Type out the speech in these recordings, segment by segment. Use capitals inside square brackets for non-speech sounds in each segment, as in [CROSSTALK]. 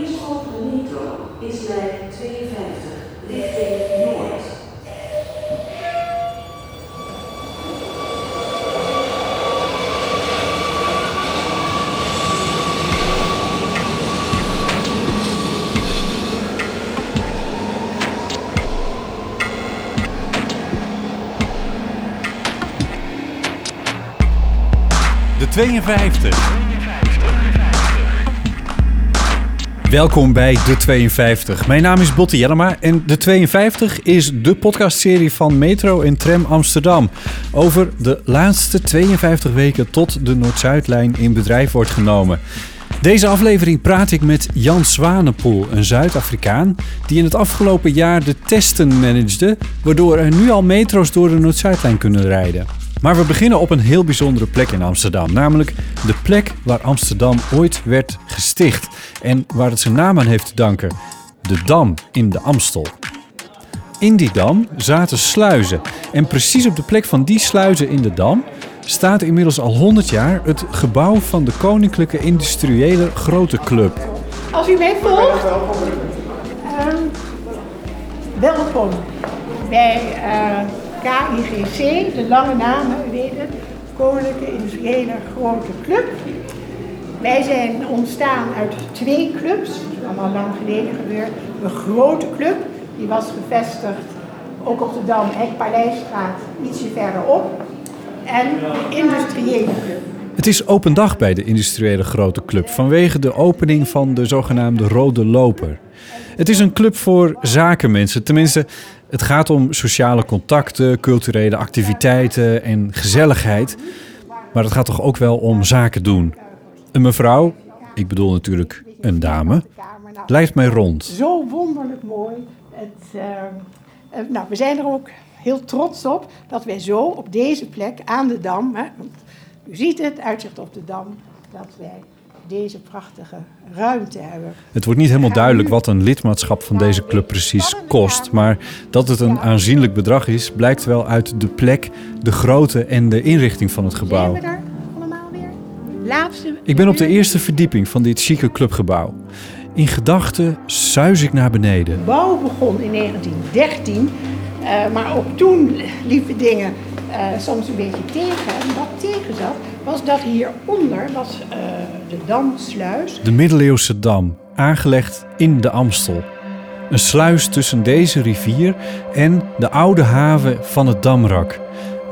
Eerstvolgende metro is lijn 52, richting Noord. De 52. Welkom bij De 52. Mijn naam is Botte Jellema en De 52 is de podcastserie van Metro en Tram Amsterdam. Over de laatste 52 weken tot de Noord-Zuidlijn in bedrijf wordt genomen. Deze aflevering praat ik met Jan Zwanepoel, een Zuid-Afrikaan die in het afgelopen jaar de testen managede, waardoor er nu al metro's door de Noord-Zuidlijn kunnen rijden. Maar we beginnen op een heel bijzondere plek in Amsterdam. Namelijk de plek waar Amsterdam ooit werd gesticht. En waar het zijn naam aan heeft te danken. De Dam in de Amstel. In die dam zaten sluizen. En precies op de plek van die sluizen in de dam staat inmiddels al 100 jaar het gebouw van de Koninklijke Industriële Grote Club. Als u mij volgt, ehm, welkom bij eh, KIGC, de lange naam, u weet het, Koninklijke Industriële Grote Club. Wij zijn ontstaan uit twee clubs, allemaal lang geleden gebeurd. Een grote club, die was gevestigd ook op de Dam, Hek Paleisstraat, ietsje verderop. En de industriële club. Het is open dag bij de Industriële Grote Club vanwege de opening van de zogenaamde Rode Loper. Het is een club voor zakenmensen, tenminste, het gaat om sociale contacten, culturele activiteiten en gezelligheid. Maar het gaat toch ook wel om zaken doen. Een mevrouw, ik bedoel natuurlijk een dame, leidt mij rond. Zo wonderlijk mooi. Het, eh, eh, nou, we zijn er ook heel trots op dat wij zo op deze plek aan de Dam, hè, want u ziet het, uitzicht op de Dam, dat wij deze prachtige ruimte hebben. Het wordt niet helemaal duidelijk wat een lidmaatschap van deze club precies kost. Maar dat het een aanzienlijk bedrag is, blijkt wel uit de plek, de grootte en de inrichting van het gebouw. Zijn we allemaal weer? Laatste Ik ben op de eerste verdieping van dit chique clubgebouw. In gedachten suis ik naar beneden. De bouw begon in 1913, eh, maar ook toen liepen dingen eh, soms een beetje tegen. En wat tegen zat, was dat hieronder was eh, de Damsluis. De middeleeuwse dam, aangelegd in de Amstel. Een sluis tussen deze rivier en de oude haven van het Damrak.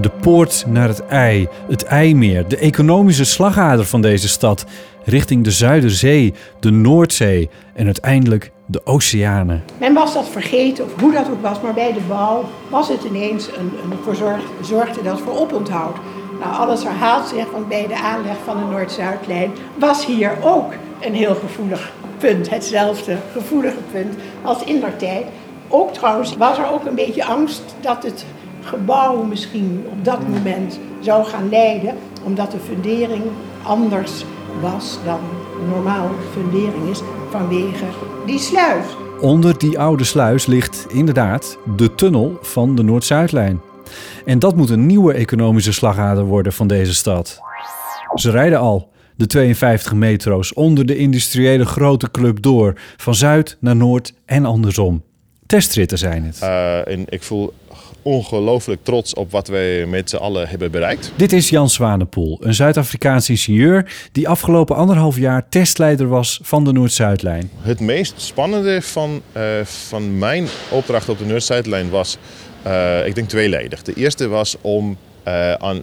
De poort naar het IJ, het IJmeer, de economische slagader van deze stad, richting de Zuiderzee, de Noordzee en uiteindelijk de oceanen. Men was dat vergeten, of hoe dat ook was, maar bij de bouw was het ineens een, een zorgde dat voor oponthoud. Nou, alles herhaalt zich, want bij de aanleg van de Noord-Zuidlijn was hier ook een heel gevoelig punt. Hetzelfde gevoelige punt als in der tijd. Ook trouwens was er ook een beetje angst dat het gebouw misschien op dat moment zou gaan lijden, omdat de fundering anders was dan normaal fundering is vanwege die sluis. Onder die oude sluis ligt inderdaad de tunnel van de Noord-Zuidlijn. En dat moet een nieuwe economische slagader worden van deze stad. Ze rijden al, de 52 metro's, onder de industriële grote club door, van zuid naar noord en andersom. Testritten zijn het. Uh, en ik voel ongelooflijk trots op wat wij met z'n allen hebben bereikt. Dit is Jan Zwanepoel, een Zuid-Afrikaans ingenieur die afgelopen anderhalf jaar testleider was van de Noord-Zuidlijn. Het meest spannende van, uh, van mijn opdracht op de Noord-Zuidlijn was, uh, ik denk tweeledig. De eerste was om uh, aan, aan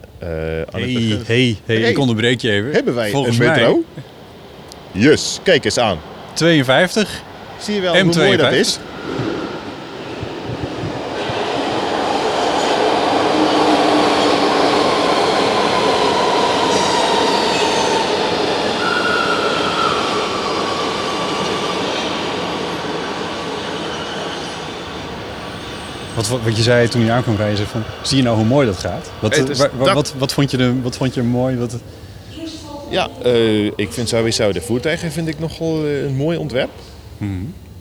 hey, het... hey, hey, ik onderbreek je even. Hebben wij Volgens een metro? mij Jus, kijk eens aan. 52. Zie je wel M52. hoe mooi dat is? Wat, wat, wat je zei toen je aankwam zei van, zie je nou hoe mooi dat gaat? Wat, is wat, wat, vond, je de, wat vond je mooi? Wat, Ja, eh, ik vind sowieso de voertuigen vind ik nogal eh, een mooi ontwerp.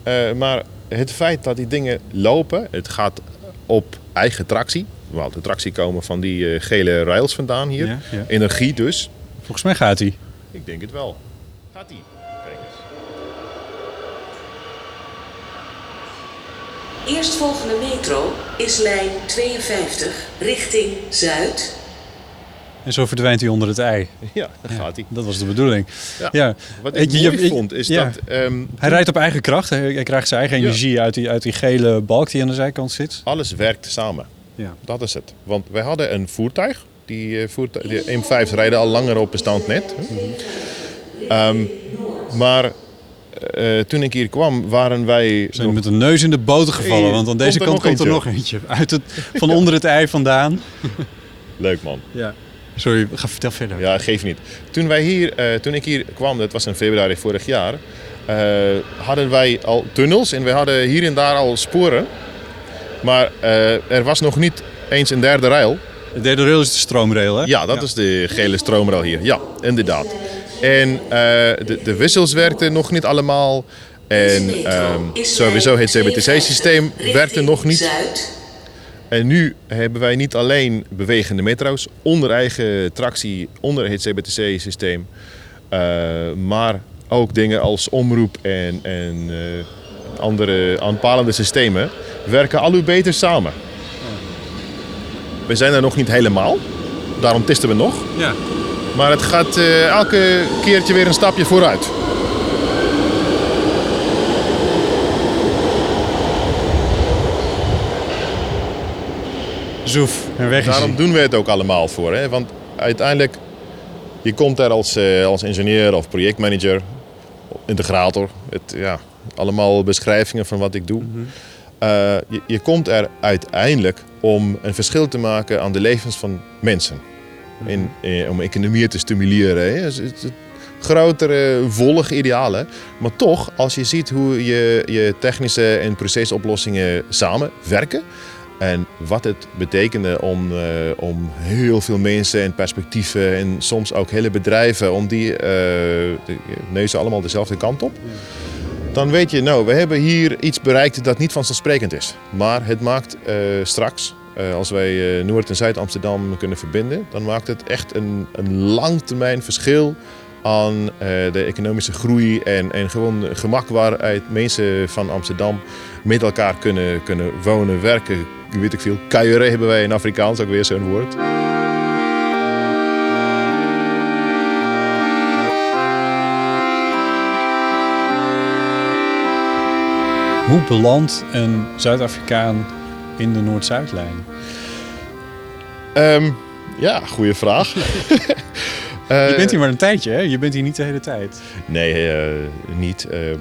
Eh, maar het feit dat die dingen lopen, het gaat op eigen tractie. Want de tractie komen van die gele rails vandaan hier. Ja, ja. Energie dus. volgens mij gaat hij. Ik denk het wel. Gaat die? Kijk eens. Eerstvolgende metro is lijn 52 richting Zuid. En zo verdwijnt hij onder het ei. Ja, daar gaat hij. Dat was de bedoeling. Ja. Ja. Wat ik Je- je- mooi je- vond is ja. dat... ehm, Hij rijdt op eigen kracht. Hij, hij krijgt zijn eigen Ja. energie uit, die, uit die gele balk die aan de zijkant zit. alles werkt samen. Ja. Dat is het. Want wij hadden een voertuig. Die, eh, voertuig, die M5's rijden al langer op bestand net. Ehm, maar eh, toen ik hier kwam, waren wij... Zijn nog- met een neus in de boter gevallen, want aan deze komt kant komt er nog eentje. Uit het, van onder het ei vandaan. [LAUGHS] Leuk man. Ja. Sorry, ga vertel verder. Ja, geef niet. Toen, wij hier, eh, toen ik hier kwam, dat was in februari vorig jaar, eh, hadden wij al tunnels en we hadden hier en daar al sporen. Maar er was nog niet eens een derde rail. De derde rail is de stroomrail, hè? Ja, dat is de gele stroomrail hier. Ja, inderdaad. En eh, de, de wissels werkten nog niet allemaal. En ehm, sowieso het CBTC-systeem werkte nog niet. En nu hebben wij niet alleen bewegende metro's onder eigen tractie, onder het CBTC-systeem, eh, maar ook dingen als omroep en, en eh, andere aanpalende systemen werken al hoe beter samen. We zijn er nog niet helemaal, daarom testen we nog. Ja. Maar het gaat eh, elke keertje weer een stapje vooruit. Zoef, en weg is Daarom hij. doen we het ook allemaal voor. Hè? Want uiteindelijk, je komt daar als, eh, als ingenieur of projectmanager, integrator. Het, ja, allemaal beschrijvingen van wat ik doe. Eh, je, je komt er uiteindelijk om een verschil te maken aan de levens van mensen. En, eh, om economieën te stimuleren. Hè? Grotere, volge idealen. Maar toch, als je ziet hoe je, je technische en procesoplossingen samenwerken. En wat het betekende om, eh, om heel veel mensen en perspectieven en soms ook hele bedrijven, om die eh, neuzen allemaal dezelfde kant op. Dan weet je, nou, we hebben hier iets bereikt dat niet vanzelfsprekend is. Maar het maakt eh, straks, eh, als wij eh, Noord- en Zuid-Amsterdam kunnen verbinden, dan maakt het echt een, een langtermijn verschil aan eh, de economische groei en, en gewoon gemak waaruit mensen van Amsterdam met elkaar kunnen, kunnen wonen, werken, weet ik veel. Kuieren hebben wij in Afrikaans ook weer zo'n woord. Hoe belandt een Zuid-Afrikaan in de Noord-Zuidlijn? Ehm, ja, goede vraag. [LAUGHS] Eh, Je bent hier maar een tijdje, hè? Je bent hier niet de hele tijd. Nee, eh, niet. Ehm,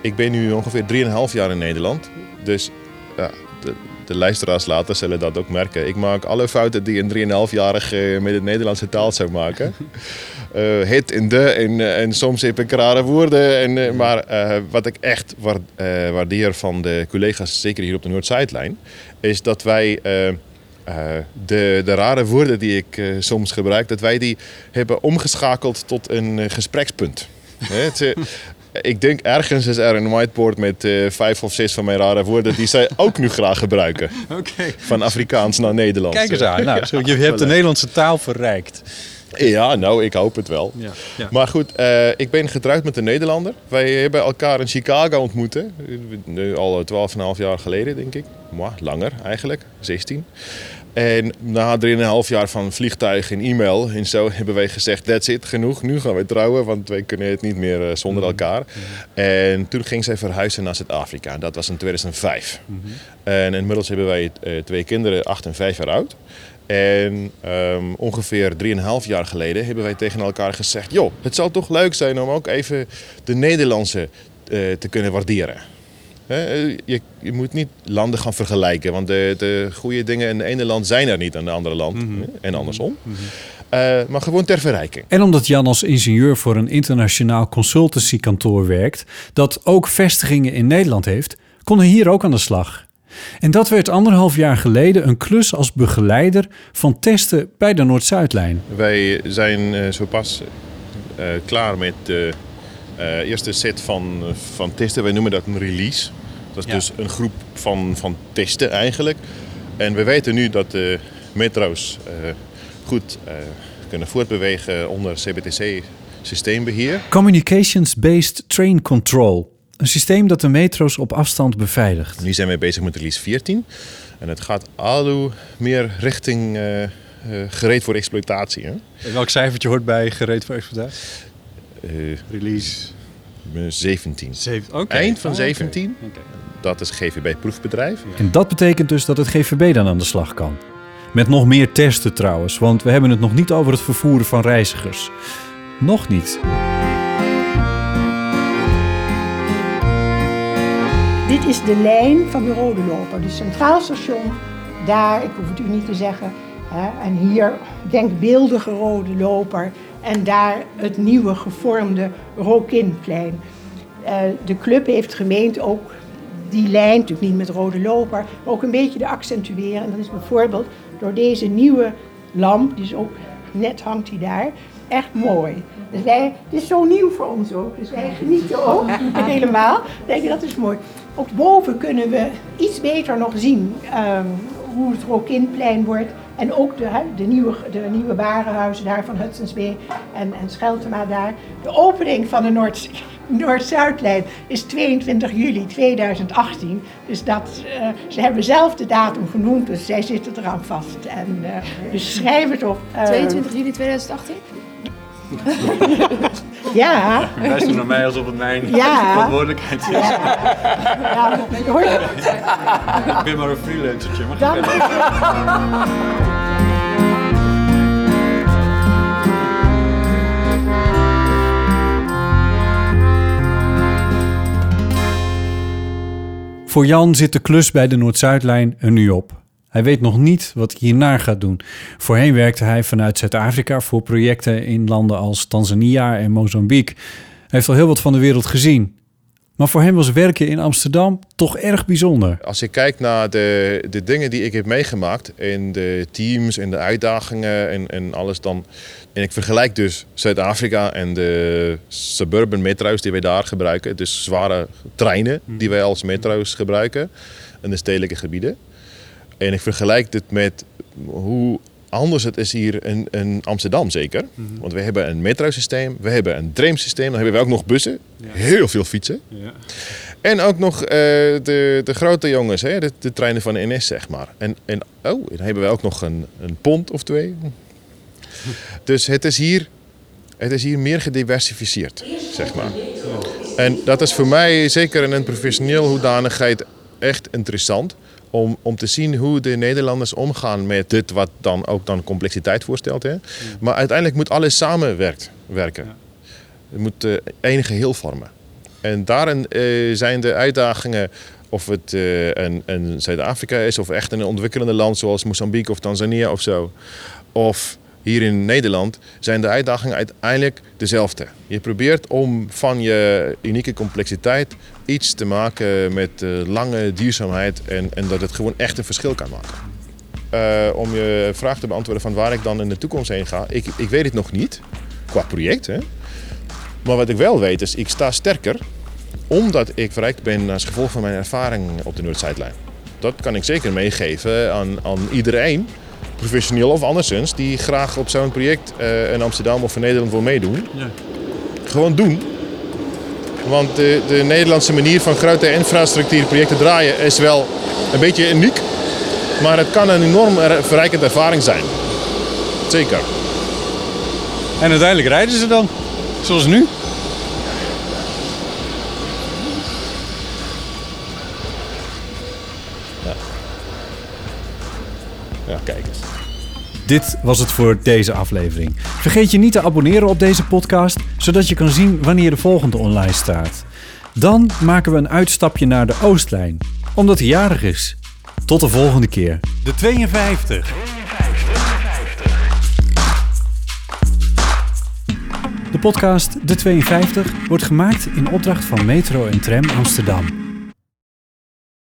ik ben nu ongeveer 3,5 jaar in Nederland. Dus ja, de, de luisteraars later zullen dat ook merken. Ik maak alle fouten die een 3,5-jarige met het Nederlandse taal zou maken. [LAUGHS] Eh, het en de en, eh, en soms heb ik rare woorden. En, eh, maar eh, wat ik echt waar- eh, waardeer van de collega's, zeker hier op de Noord-Zuidlijn, is dat wij eh, eh, de, de rare woorden die ik eh, soms gebruik, dat wij die hebben omgeschakeld tot een eh, gesprekspunt. [LAUGHS] Het, eh, ik denk ergens is er een whiteboard met eh, vijf of zes van mijn rare woorden die zij [LAUGHS] ook nu graag gebruiken. Van Afrikaans naar Nederlands. Kijk eens aan. Nou, [LAUGHS] zo, je hebt de Nederlandse taal verrijkt. Ja, nou, ik hoop het wel. Ja. ja. Maar goed, eh, ik ben getrouwd met een Nederlander. Wij hebben elkaar in Chicago ontmoet. hè. Nu al 12,5 jaar geleden, denk ik. Maar langer eigenlijk, 16. En na 3,5 jaar van vliegtuig en e-mail en zo hebben wij gezegd: That's it, genoeg. Nu gaan we trouwen, want wij kunnen het niet meer eh, zonder elkaar. En toen ging zij verhuizen naar Zuid-Afrika. Dat was in 2005. En inmiddels hebben wij eh, twee kinderen, 8 en 5 jaar oud. En ehm, ongeveer 3,5 jaar geleden hebben wij tegen elkaar gezegd: joh, het zou toch leuk zijn om ook even de Nederlandse eh, te kunnen waarderen. Eh, Je, je moet niet landen gaan vergelijken, want de, de goede dingen in het ene land zijn er niet in het andere land. hè, En andersom. Eh, maar gewoon ter verrijking. En omdat Jan als ingenieur voor een internationaal consultancykantoor werkt, dat ook vestigingen in Nederland heeft, kon hij hier ook aan de slag. En dat werd anderhalf jaar geleden een klus als begeleider van testen bij de Noord-Zuidlijn. Wij zijn eh, zo pas eh, klaar met eh, eerste set van, van testen. Wij noemen dat een release. Dat is Ja. dus een groep van, van testen eigenlijk. En we weten nu dat de metro's eh, goed eh, kunnen voortbewegen onder CBTC systeembeheer. Communications-Based Train Control. Een systeem dat de metro's op afstand beveiligt. Nu zijn we bezig met release 14. En het gaat al meer richting eh, eh, gereed voor exploitatie. Hè? En welk cijfertje hoort bij gereed voor exploitatie? Eh, Release 17. 7. Oké. Eind van Oh, oké. 17. Oké. Dat is GVB proefbedrijf. En dat betekent dus dat het GVB dan aan de slag kan. Met nog meer testen trouwens, want we hebben het nog niet over het vervoeren van reizigers. Nog niet. Dit is de lijn van de Rode Loper. Dus Centraal Station, daar, ik hoef het u niet te zeggen. Hè, en hier denkbeeldige Rode Loper. En daar het nieuwe gevormde Rokinplein. Eh de club heeft gemeend ook die lijn, natuurlijk niet met Rode Loper, maar ook een beetje te accentueren. En dat is bijvoorbeeld door deze nieuwe lamp, die is ook net hangt die daar, echt mooi. Dus wij, het is zo nieuw voor ons ook, dus wij genieten ook [LAUGHS] helemaal. Denk je, dat is mooi. Ook boven kunnen we iets beter nog zien ehm, hoe het Rokinplein wordt. En ook de, de, nieuwe, de nieuwe warenhuizen daar van Hudson's Bay en, en Scheltema daar. De opening van de Noord, Noord-Zuidlijn is 22 juli 2018. Dus dat, eh, ze hebben zelf de datum genoemd, dus zij zitten eraan vast. En, eh, dus schrijf het op. Eh, 22 juli 2018? Ja, Luister naar mij alsof het mijn Ja. verantwoordelijkheid is. ja, je hoort het. Ik ben maar een freelancertje. Maar Dan Voor Jan zit de klus bij de Noord-Zuidlijn er nu op. Hij weet nog niet wat hij hierna gaat doen. Voorheen werkte hij vanuit Zuid-Afrika voor projecten in landen als Tanzania en Mozambique. Hij heeft al heel wat van de wereld gezien. Maar voor hem was werken in Amsterdam toch erg bijzonder. Als ik kijk naar de, de dingen die ik heb meegemaakt in de teams en de uitdagingen en, en alles dan. En ik vergelijk dus Zuid-Afrika en de suburban metro's die wij daar gebruiken. Dus zware treinen die wij als metro's gebruiken in de stedelijke gebieden. En ik vergelijk dit met hoe anders het is hier in, in Amsterdam zeker. Want we hebben een metrosysteem, we hebben een tramsysteem, dan hebben we ook nog bussen. Heel veel fietsen. Ja. En ook nog eh, de, de grote jongens, hè? De, de treinen van de NS, zeg maar. En, en oh, dan hebben we ook nog een, een pont of twee. Dus het is hier, het is hier meer gediversifieerd, zeg maar. En dat is voor mij zeker in een professioneel hoedanigheid echt interessant. Om, om te zien hoe de Nederlanders omgaan met dit wat dan ook dan complexiteit voorstelt. Hè? Maar uiteindelijk moet alles samenwerken. werken. Het moet eh één geheel vormen. En daarin eh, zijn de uitdagingen, of het eh, een, een Zuid-Afrika is, of echt een ontwikkelende land zoals Mozambique of Tanzania of zo, of hier in Nederland, zijn de uitdagingen uiteindelijk dezelfde. Je probeert om van je unieke complexiteit iets te maken met eh, lange duurzaamheid en, en dat het gewoon echt een verschil kan maken. Eh, om je vraag te beantwoorden van waar ik dan in de toekomst heen ga, ik, ik weet het nog niet, qua project. Hè? Maar wat ik wel weet is, ik sta sterker omdat ik verrijkt ben als gevolg van mijn ervaring op de Noord-Zuidlijn. Dat kan ik zeker meegeven aan, aan iedereen, professioneel of anderszins, die graag op zo'n project eh, in Amsterdam of in Nederland wil meedoen. Ja. Gewoon doen. Want de, de Nederlandse manier van grote infrastructuurprojecten draaien is wel een beetje uniek. Maar het kan een enorm er- verrijkende ervaring zijn. Zeker. En uiteindelijk rijden ze dan. Zoals nu. Ja, kijk eens. Dit was het voor deze aflevering. Vergeet je niet te abonneren op deze podcast, zodat je kan zien wanneer de volgende online staat. Dan maken we een uitstapje naar de Oostlijn, omdat hij jarig is. Tot de volgende keer. De 52. De podcast De 52 wordt gemaakt in opdracht van Metro en Tram Amsterdam.